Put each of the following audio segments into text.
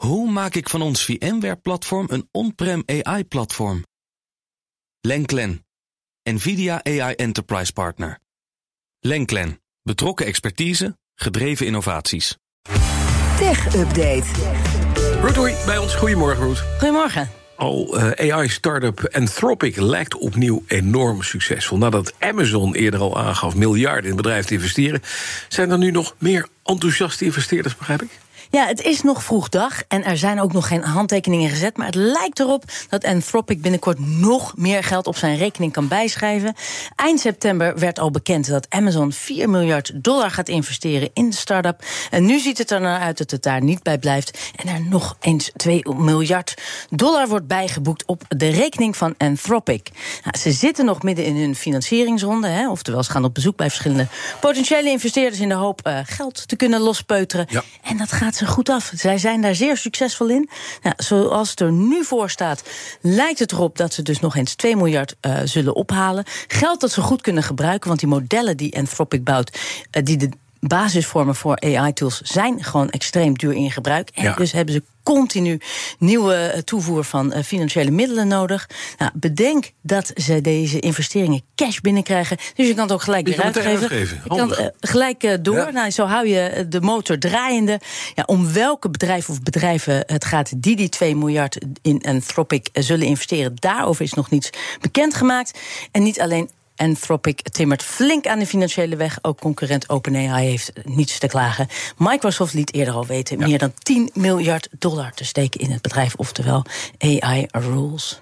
Hoe maak ik van ons VMware-platform een on-prem AI-platform? Lenklen, NVIDIA AI Enterprise Partner. Lenklen, betrokken expertise, gedreven innovaties. Tech Update. Ruud Hoi, bij ons. Goedemorgen, Ruud. Goedemorgen. Al uh, AI-startup Anthropic lijkt opnieuw enorm succesvol. Nadat Amazon eerder al aangaf miljarden in het bedrijf te investeren... zijn er nu nog meer enthousiaste investeerders, begrijp ik? Ja, het is nog vroeg dag en er zijn ook nog geen handtekeningen gezet. Maar het lijkt erop dat Anthropic binnenkort nog meer geld op zijn rekening kan bijschrijven. Eind september werd al bekend dat Amazon 4 miljard dollar gaat investeren in de start-up. En nu ziet het er naar uit dat het daar niet bij blijft. En er nog eens 2 miljard dollar wordt bijgeboekt op de rekening van Anthropic. Nou, ze zitten nog midden in hun financieringsronde. Hè, oftewel, ze gaan op bezoek bij verschillende potentiële investeerders in de hoop uh, geld te kunnen lospeuteren. Ja. En dat gaat goed af. Zij zijn daar zeer succesvol in. Nou, zoals het er nu voor staat, lijkt het erop dat ze dus nog eens 2 miljard uh, zullen ophalen. Geld dat ze goed kunnen gebruiken, want die modellen die Anthropic bouwt, uh, die de basisvormen voor AI-tools zijn gewoon extreem duur in gebruik. En Ja. dus hebben ze continu nieuwe toevoer van uh, financiële middelen nodig. Nou, bedenk dat ze deze investeringen cash binnenkrijgen. Dus je kan het ook gelijk weer uitgeven. uitgeven. Je kan uh, gelijk uh, door. Ja. Nou, zo hou je de motor draaiende. Ja, om welke bedrijven of bedrijven het gaat die die 2 miljard in Anthropic zullen investeren, daarover is nog niets bekendgemaakt. En niet alleen Anthropic timmert flink aan de financiële weg. Ook concurrent OpenAI heeft niets te klagen. Microsoft liet eerder al weten meer dan 10 miljard dollar te steken in het bedrijf, oftewel AI Rules.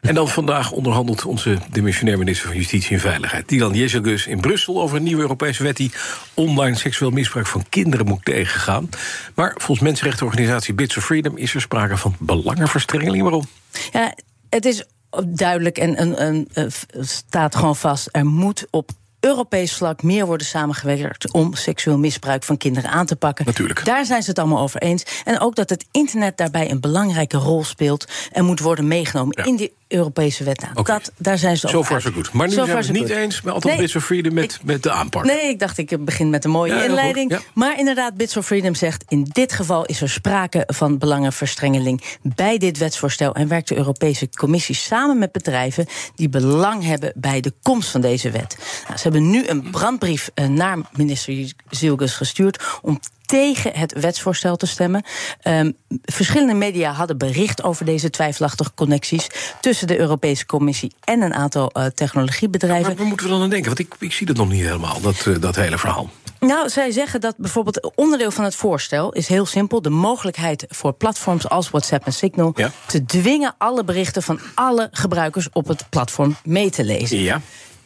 En dan vandaag onderhandelt onze dimissionair minister van Justitie en Veiligheid, Dylan Jezelgus, in Brussel over een nieuwe Europese wet die online seksueel misbruik van kinderen moet tegengaan. Maar volgens mensenrechtenorganisatie Bits of Freedom is er sprake van belangenverstrengeling. Waarom? Ja, het is duidelijk en een, een, een, staat gewoon vast. Er moet op Europees vlak meer worden samengewerkt om seksueel misbruik van kinderen aan te pakken. Natuurlijk. Daar zijn ze het allemaal over eens. En ook dat het internet daarbij een belangrijke rol speelt en moet worden meegenomen Ja. in die Europese wet. Nou, Oké. dat, daar zijn ze Zo over far uit. zo goed. Maar nu So zijn we het niet good. eens met Nee. Bits of Freedom met, met de aanpak. Nee, ik dacht ik begin met een mooie Ja, inleiding. ja. Maar inderdaad, Bits of Freedom zegt... in dit geval is er sprake van belangenverstrengeling bij dit wetsvoorstel... en werkt de Europese Commissie samen met bedrijven... die belang hebben bij de komst van deze wet. Nou, ze hebben nu een brandbrief eh, naar minister Zielges gestuurd... om tegen het wetsvoorstel te stemmen. Um, verschillende media hadden bericht over deze twijfelachtige connecties... tussen de Europese Commissie en een aantal uh, technologiebedrijven. Maar waar moeten we dan aan denken? Want ik, ik zie dat nog niet helemaal, dat, uh, dat hele verhaal. Nou, zij zeggen dat bijvoorbeeld onderdeel van het voorstel is heel simpel: de mogelijkheid voor platforms als WhatsApp en Signal Ja. te dwingen alle berichten van alle gebruikers op het platform mee te lezen. Ja.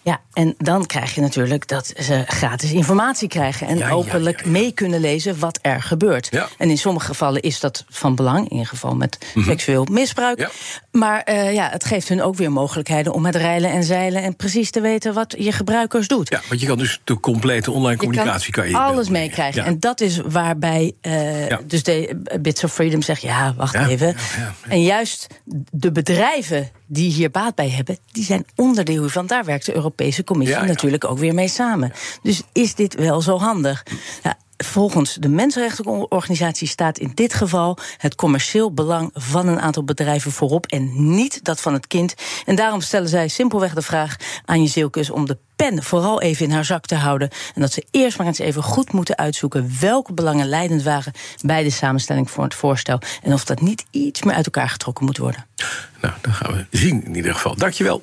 Ja, en dan krijg je natuurlijk dat ze gratis informatie krijgen en Ja, openlijk ja, ja. mee kunnen lezen wat er gebeurt. En in sommige gevallen is dat van belang, in geval met seksueel misbruik. Maar eh, ja, het geeft hun ook weer mogelijkheden om met rijlen en zeilen en precies te weten wat je gebruikers doet. ja, want je kan dus de complete online communicatie kan je alles meekrijgen. En dat is waarbij eh, dus de Bits of Freedom zegt... ja, wacht even. En juist de bedrijven die hier baat bij hebben... die zijn onderdeel hiervan. Daar werkt de Europese Commissie Ja, ja. natuurlijk ook weer mee samen. Dus is dit wel zo handig? Ja, Volgens de Mensenrechtenorganisatie staat in dit geval het commercieel belang van een aantal bedrijven voorop en niet dat van het kind. En daarom stellen zij simpelweg de vraag aan je Zeelkus om de pen vooral even in haar zak te houden. En dat ze eerst maar eens even goed moeten uitzoeken welke belangen leidend waren bij de samenstelling voor het voorstel. En of dat niet iets meer uit elkaar getrokken moet worden. Nou, dat gaan we zien in ieder geval. Dankjewel,